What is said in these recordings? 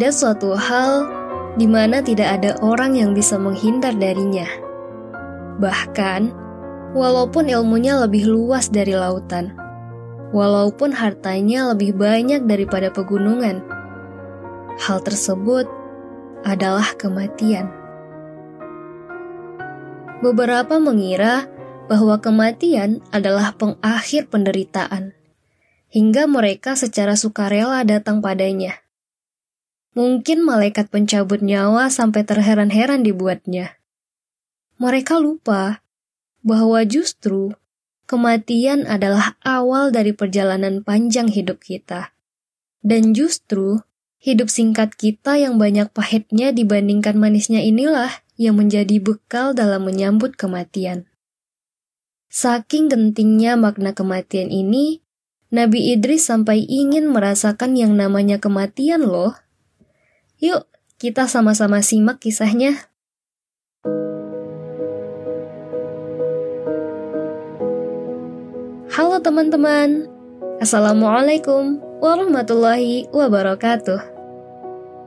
Ada suatu hal di mana tidak ada orang yang bisa menghindar darinya. Bahkan, walaupun ilmunya lebih luas dari lautan, walaupun hartanya lebih banyak daripada pegunungan, hal tersebut adalah kematian. Beberapa mengira bahwa kematian adalah pengakhir penderitaan, hingga mereka secara sukarela datang padanya. Mungkin malaikat pencabut nyawa sampai terheran-heran dibuatnya. Mereka lupa bahwa justru kematian adalah awal dari perjalanan panjang hidup kita. Dan justru hidup singkat kita yang banyak pahitnya dibandingkan manisnya inilah yang menjadi bekal dalam menyambut kematian. Saking gentingnya makna kematian ini, Nabi Idris sampai ingin merasakan yang namanya kematian loh. Yuk, kita sama-sama simak kisahnya. Halo teman-teman, Assalamualaikum warahmatullahi wabarakatuh.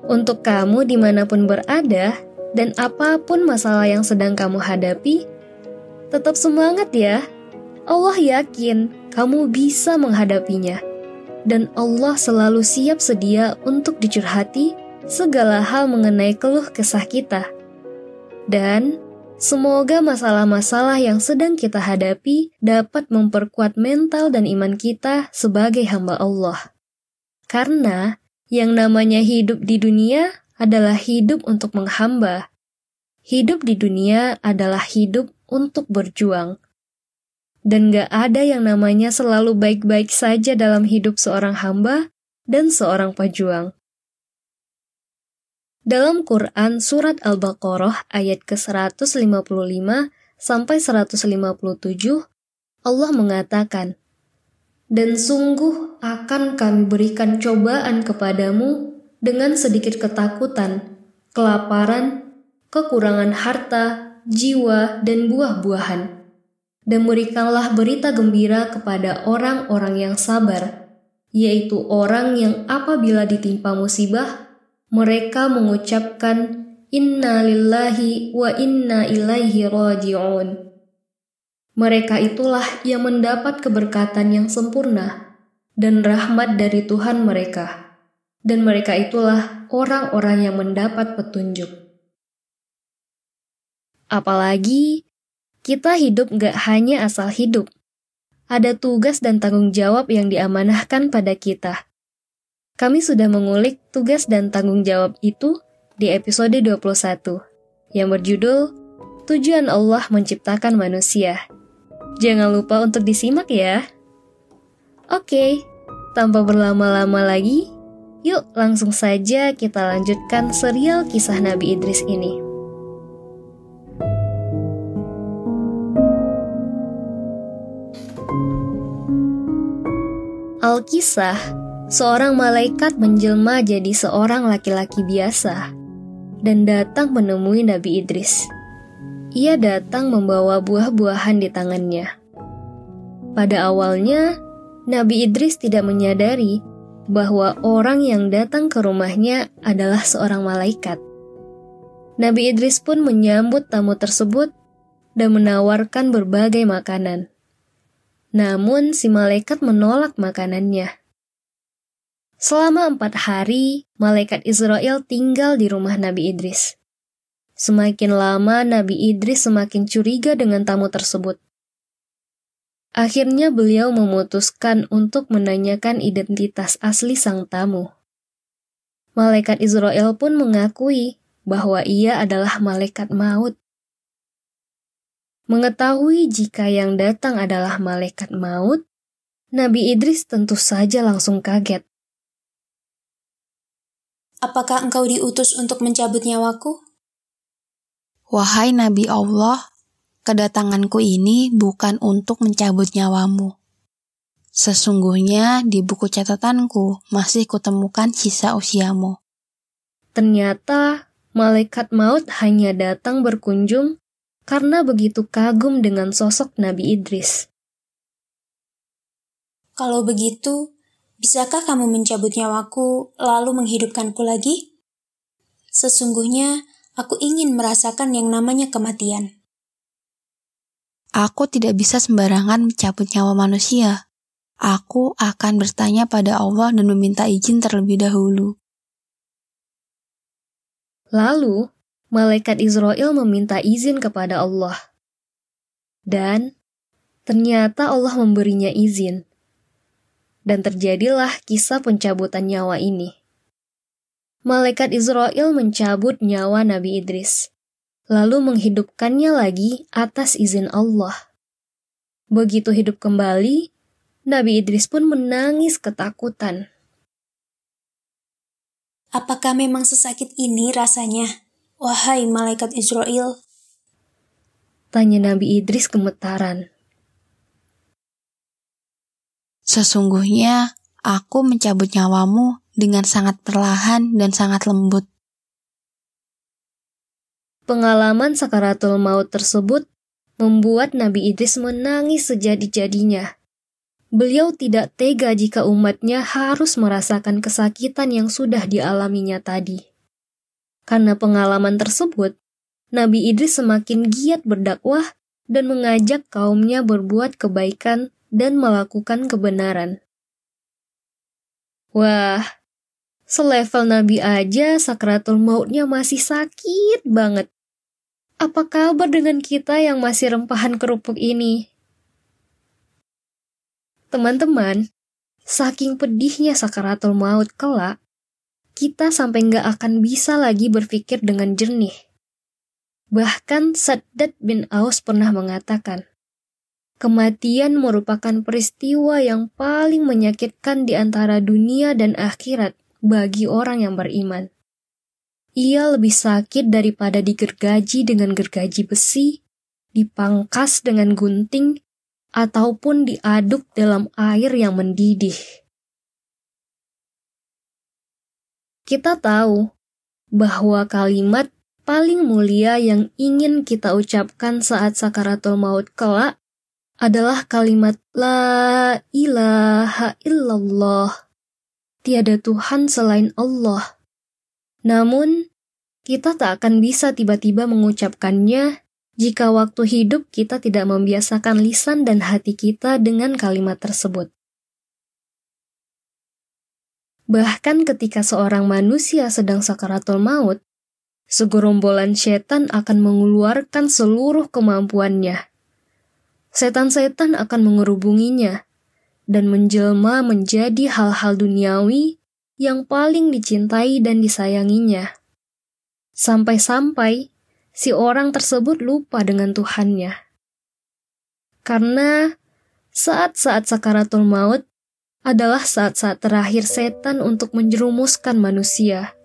Untuk kamu di mana pun berada dan apa pun masalah yang sedang kamu hadapi, tetap semangat ya. Allah yakin kamu bisa menghadapinya. Dan Allah selalu siap sedia untuk dicurhati segala hal mengenai keluh kesah kita. Dan semoga masalah-masalah yang sedang kita hadapi dapat memperkuat mental dan iman kita sebagai hamba Allah. Karena yang namanya hidup di dunia adalah hidup untuk menghamba. Hidup di dunia adalah hidup untuk berjuang. Dan gak ada yang namanya selalu baik-baik saja dalam hidup seorang hamba dan seorang pejuang. Dalam Quran Surat Al-Baqarah ayat ke-155 sampai 157, Allah mengatakan, Dan sungguh akan kami berikan cobaan kepadamu dengan sedikit ketakutan, kelaparan, kekurangan harta, jiwa, dan buah-buahan. Dan berikanlah berita gembira kepada orang-orang yang sabar, yaitu orang yang apabila ditimpa musibah, mereka mengucapkan Inna lillahi wa inna ilaihi raji'un. Mereka itulah yang mendapat keberkatan yang sempurna dan rahmat dari Tuhan mereka. Dan mereka itulah orang-orang yang mendapat petunjuk. Apalagi, kita hidup gak hanya asal hidup. Ada tugas dan tanggung jawab yang diamanahkan pada kita kami sudah mengulik tugas dan tanggung jawab itu di episode 21 yang berjudul Tujuan Allah Menciptakan Manusia. Jangan lupa untuk disimak ya. Oke, tanpa berlama-lama lagi, yuk langsung saja kita lanjutkan serial kisah Nabi Idris ini. Al-Kisah seorang malaikat menjelma jadi seorang laki-laki biasa dan datang menemui Nabi Idris. Ia datang membawa buah-buahan di tangannya. Pada awalnya, Nabi Idris tidak menyadari bahwa orang yang datang ke rumahnya adalah seorang malaikat. Nabi Idris pun menyambut tamu tersebut dan menawarkan berbagai makanan. Namun, si malaikat menolak makanannya. Selama empat hari, malaikat Israel tinggal di rumah Nabi Idris. Semakin lama, Nabi Idris semakin curiga dengan tamu tersebut. Akhirnya beliau memutuskan untuk menanyakan identitas asli sang tamu. Malaikat Israel pun mengakui bahwa ia adalah malaikat maut. Mengetahui jika yang datang adalah malaikat maut, Nabi Idris tentu saja langsung kaget. Apakah engkau diutus untuk mencabut nyawaku? Wahai Nabi Allah, kedatanganku ini bukan untuk mencabut nyawamu. Sesungguhnya di buku catatanku masih kutemukan sisa usiamu. Ternyata malaikat maut hanya datang berkunjung karena begitu kagum dengan sosok Nabi Idris. Kalau begitu, Bisakah kamu mencabut nyawaku lalu menghidupkanku lagi? Sesungguhnya, aku ingin merasakan yang namanya kematian. Aku tidak bisa sembarangan mencabut nyawa manusia. Aku akan bertanya pada Allah dan meminta izin terlebih dahulu. Lalu, malaikat Israel meminta izin kepada Allah. Dan ternyata Allah memberinya izin. Dan terjadilah kisah pencabutan nyawa ini. Malaikat Israel mencabut nyawa Nabi Idris, lalu menghidupkannya lagi atas izin Allah. Begitu hidup kembali, Nabi Idris pun menangis ketakutan. Apakah memang sesakit ini rasanya, wahai malaikat Israel? Tanya Nabi Idris gemetaran. Sesungguhnya, aku mencabut nyawamu dengan sangat perlahan dan sangat lembut. Pengalaman sakaratul maut tersebut membuat Nabi Idris menangis sejadi-jadinya. Beliau tidak tega jika umatnya harus merasakan kesakitan yang sudah dialaminya tadi. Karena pengalaman tersebut, Nabi Idris semakin giat berdakwah dan mengajak kaumnya berbuat kebaikan dan melakukan kebenaran. Wah, selevel Nabi aja sakratul mautnya masih sakit banget. Apa kabar dengan kita yang masih rempahan kerupuk ini? Teman-teman, saking pedihnya sakaratul maut kelak, kita sampai nggak akan bisa lagi berpikir dengan jernih. Bahkan Saddad bin Aus pernah mengatakan, kematian merupakan peristiwa yang paling menyakitkan di antara dunia dan akhirat bagi orang yang beriman. Ia lebih sakit daripada digergaji dengan gergaji besi, dipangkas dengan gunting, ataupun diaduk dalam air yang mendidih. Kita tahu bahwa kalimat paling mulia yang ingin kita ucapkan saat sakaratul maut kelak adalah kalimat La ilaha illallah. Tiada Tuhan selain Allah. Namun, kita tak akan bisa tiba-tiba mengucapkannya jika waktu hidup kita tidak membiasakan lisan dan hati kita dengan kalimat tersebut. Bahkan ketika seorang manusia sedang sakaratul maut, segerombolan setan akan mengeluarkan seluruh kemampuannya. Setan-setan akan mengerubunginya dan menjelma menjadi hal-hal duniawi yang paling dicintai dan disayanginya. Sampai-sampai si orang tersebut lupa dengan Tuhannya. Karena saat-saat sakaratul maut adalah saat-saat terakhir setan untuk menjerumuskan manusia.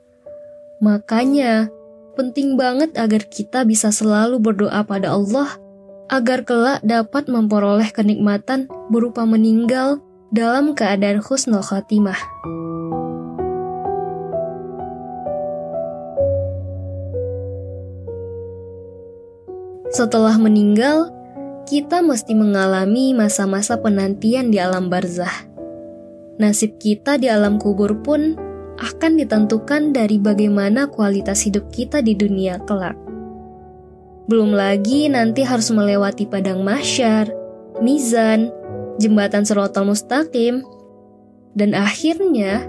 Makanya, penting banget agar kita bisa selalu berdoa pada Allah agar kelak dapat memperoleh kenikmatan berupa meninggal dalam keadaan husnul khatimah. Setelah meninggal, kita mesti mengalami masa-masa penantian di alam barzah. Nasib kita di alam kubur pun akan ditentukan dari bagaimana kualitas hidup kita di dunia kelak. Belum lagi nanti harus melewati padang mahsyar, mizan, jembatan serotol mustaqim, dan akhirnya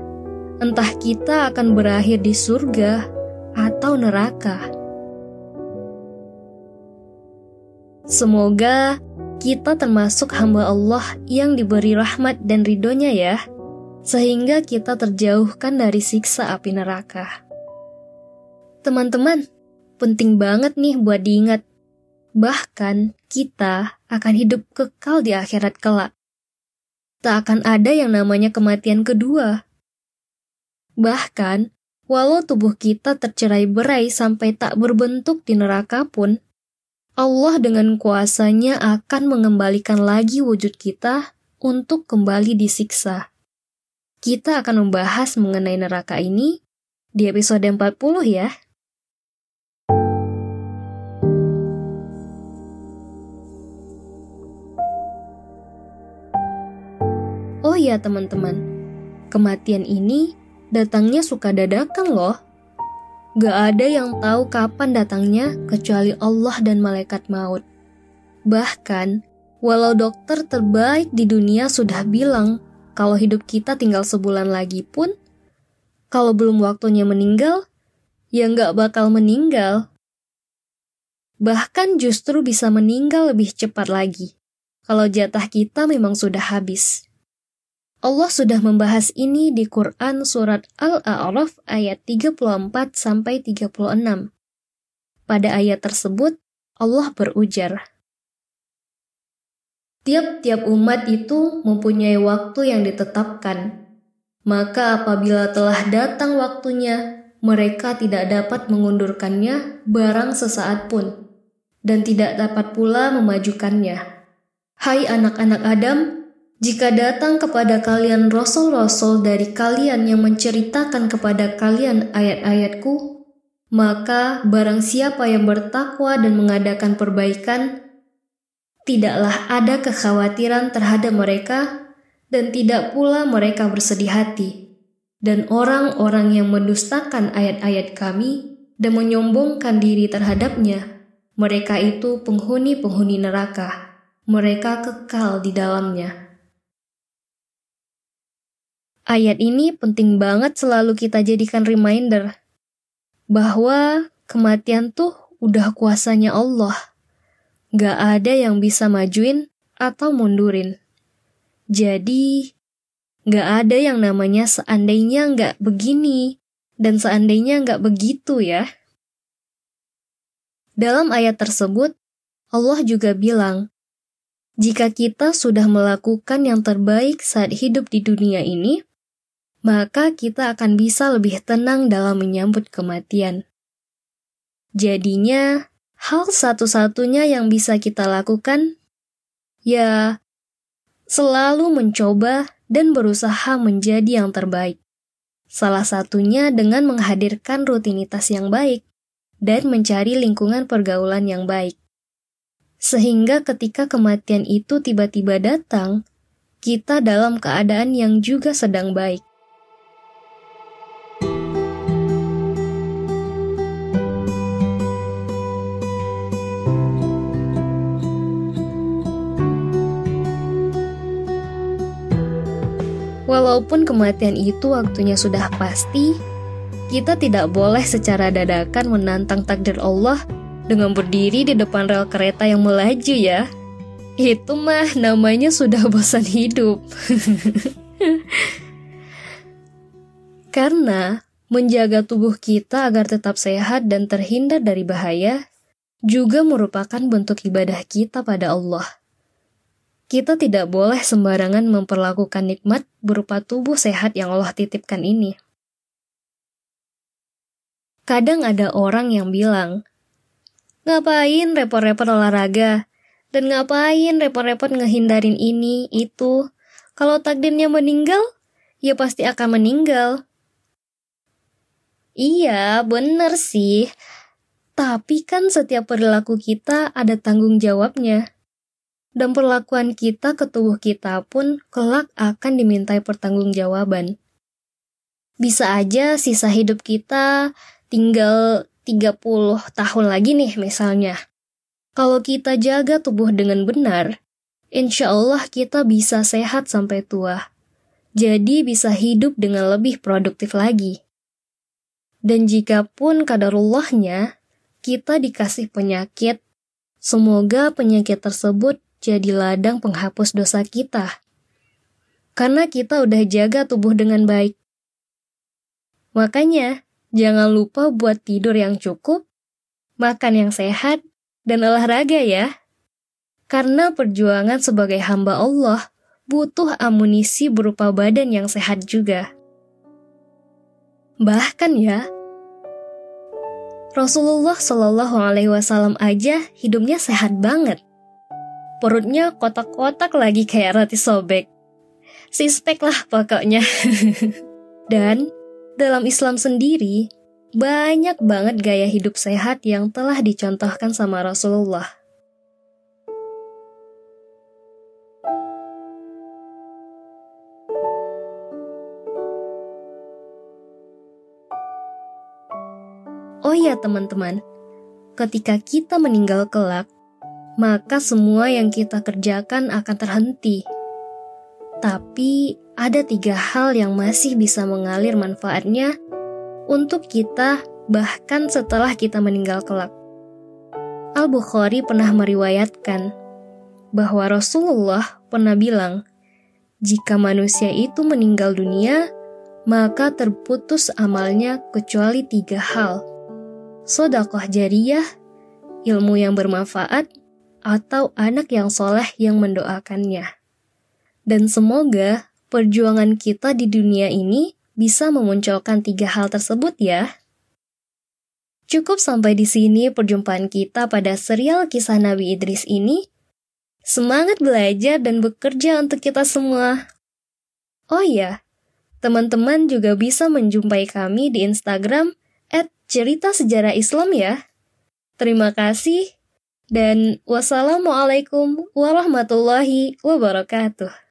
entah kita akan berakhir di surga atau neraka. Semoga kita termasuk hamba Allah yang diberi rahmat dan ridhonya ya, sehingga kita terjauhkan dari siksa api neraka. Teman-teman, penting banget nih buat diingat. Bahkan kita akan hidup kekal di akhirat kelak. Tak akan ada yang namanya kematian kedua. Bahkan, walau tubuh kita tercerai berai sampai tak berbentuk di neraka pun, Allah dengan kuasanya akan mengembalikan lagi wujud kita untuk kembali disiksa. Kita akan membahas mengenai neraka ini di episode 40 ya. Ya teman-teman, kematian ini datangnya suka dadakan loh. Gak ada yang tahu kapan datangnya kecuali Allah dan malaikat maut. Bahkan, walau dokter terbaik di dunia sudah bilang kalau hidup kita tinggal sebulan lagi pun, kalau belum waktunya meninggal, ya nggak bakal meninggal. Bahkan justru bisa meninggal lebih cepat lagi, kalau jatah kita memang sudah habis. Allah sudah membahas ini di Quran surat Al-A'raf ayat 34 sampai 36. Pada ayat tersebut, Allah berujar, Tiap-tiap umat itu mempunyai waktu yang ditetapkan. Maka apabila telah datang waktunya, mereka tidak dapat mengundurkannya barang sesaat pun, dan tidak dapat pula memajukannya. Hai anak-anak Adam, jika datang kepada kalian rasul-rasul dari kalian yang menceritakan kepada kalian ayat-ayatku, maka barang siapa yang bertakwa dan mengadakan perbaikan, tidaklah ada kekhawatiran terhadap mereka dan tidak pula mereka bersedih hati. Dan orang-orang yang mendustakan ayat-ayat kami dan menyombongkan diri terhadapnya, mereka itu penghuni-penghuni neraka. Mereka kekal di dalamnya. Ayat ini penting banget selalu kita jadikan reminder bahwa kematian tuh udah kuasanya Allah. Gak ada yang bisa majuin atau mundurin. Jadi, gak ada yang namanya seandainya gak begini dan seandainya gak begitu ya. Dalam ayat tersebut, Allah juga bilang, jika kita sudah melakukan yang terbaik saat hidup di dunia ini, maka kita akan bisa lebih tenang dalam menyambut kematian. Jadinya, hal satu-satunya yang bisa kita lakukan, ya, selalu mencoba dan berusaha menjadi yang terbaik. Salah satunya dengan menghadirkan rutinitas yang baik dan mencari lingkungan pergaulan yang baik. Sehingga ketika kematian itu tiba-tiba datang, kita dalam keadaan yang juga sedang baik. Walaupun kematian itu waktunya sudah pasti, kita tidak boleh secara dadakan menantang takdir Allah dengan berdiri di depan rel kereta yang melaju ya. Itu mah namanya sudah bosan hidup. Karena menjaga tubuh kita agar tetap sehat dan terhindar dari bahaya juga merupakan bentuk ibadah kita pada Allah. Kita tidak boleh sembarangan memperlakukan nikmat berupa tubuh sehat yang Allah titipkan ini. Kadang ada orang yang bilang, ngapain repot-repot olahraga? Dan ngapain repot-repot ngehindarin ini, itu? Kalau takdirnya meninggal, ya pasti akan meninggal. Iya, bener sih. Tapi kan setiap perilaku kita ada tanggung jawabnya dan perlakuan kita ke tubuh kita pun kelak akan dimintai pertanggungjawaban. Bisa aja sisa hidup kita tinggal 30 tahun lagi nih misalnya. Kalau kita jaga tubuh dengan benar, insya Allah kita bisa sehat sampai tua. Jadi bisa hidup dengan lebih produktif lagi. Dan jika pun kadarullahnya, kita dikasih penyakit, semoga penyakit tersebut jadi ladang penghapus dosa kita. Karena kita udah jaga tubuh dengan baik. Makanya, jangan lupa buat tidur yang cukup, makan yang sehat, dan olahraga ya. Karena perjuangan sebagai hamba Allah butuh amunisi berupa badan yang sehat juga. Bahkan ya, Rasulullah Shallallahu Alaihi Wasallam aja hidupnya sehat banget. Perutnya kotak-kotak lagi kayak roti sobek. Sispek lah pokoknya. Dan dalam Islam sendiri, banyak banget gaya hidup sehat yang telah dicontohkan sama Rasulullah. iya teman-teman, ketika kita meninggal kelak, maka semua yang kita kerjakan akan terhenti. Tapi ada tiga hal yang masih bisa mengalir manfaatnya untuk kita bahkan setelah kita meninggal kelak. Al-Bukhari pernah meriwayatkan bahwa Rasulullah pernah bilang, jika manusia itu meninggal dunia, maka terputus amalnya kecuali tiga hal. Sodakoh jariyah, ilmu yang bermanfaat, atau anak yang soleh yang mendoakannya. Dan semoga perjuangan kita di dunia ini bisa memunculkan tiga hal tersebut ya. Cukup sampai di sini perjumpaan kita pada serial kisah Nabi Idris ini. Semangat belajar dan bekerja untuk kita semua. Oh iya, teman-teman juga bisa menjumpai kami di Instagram cerita sejarah Islam ya. Terima kasih dan wassalamualaikum warahmatullahi wabarakatuh.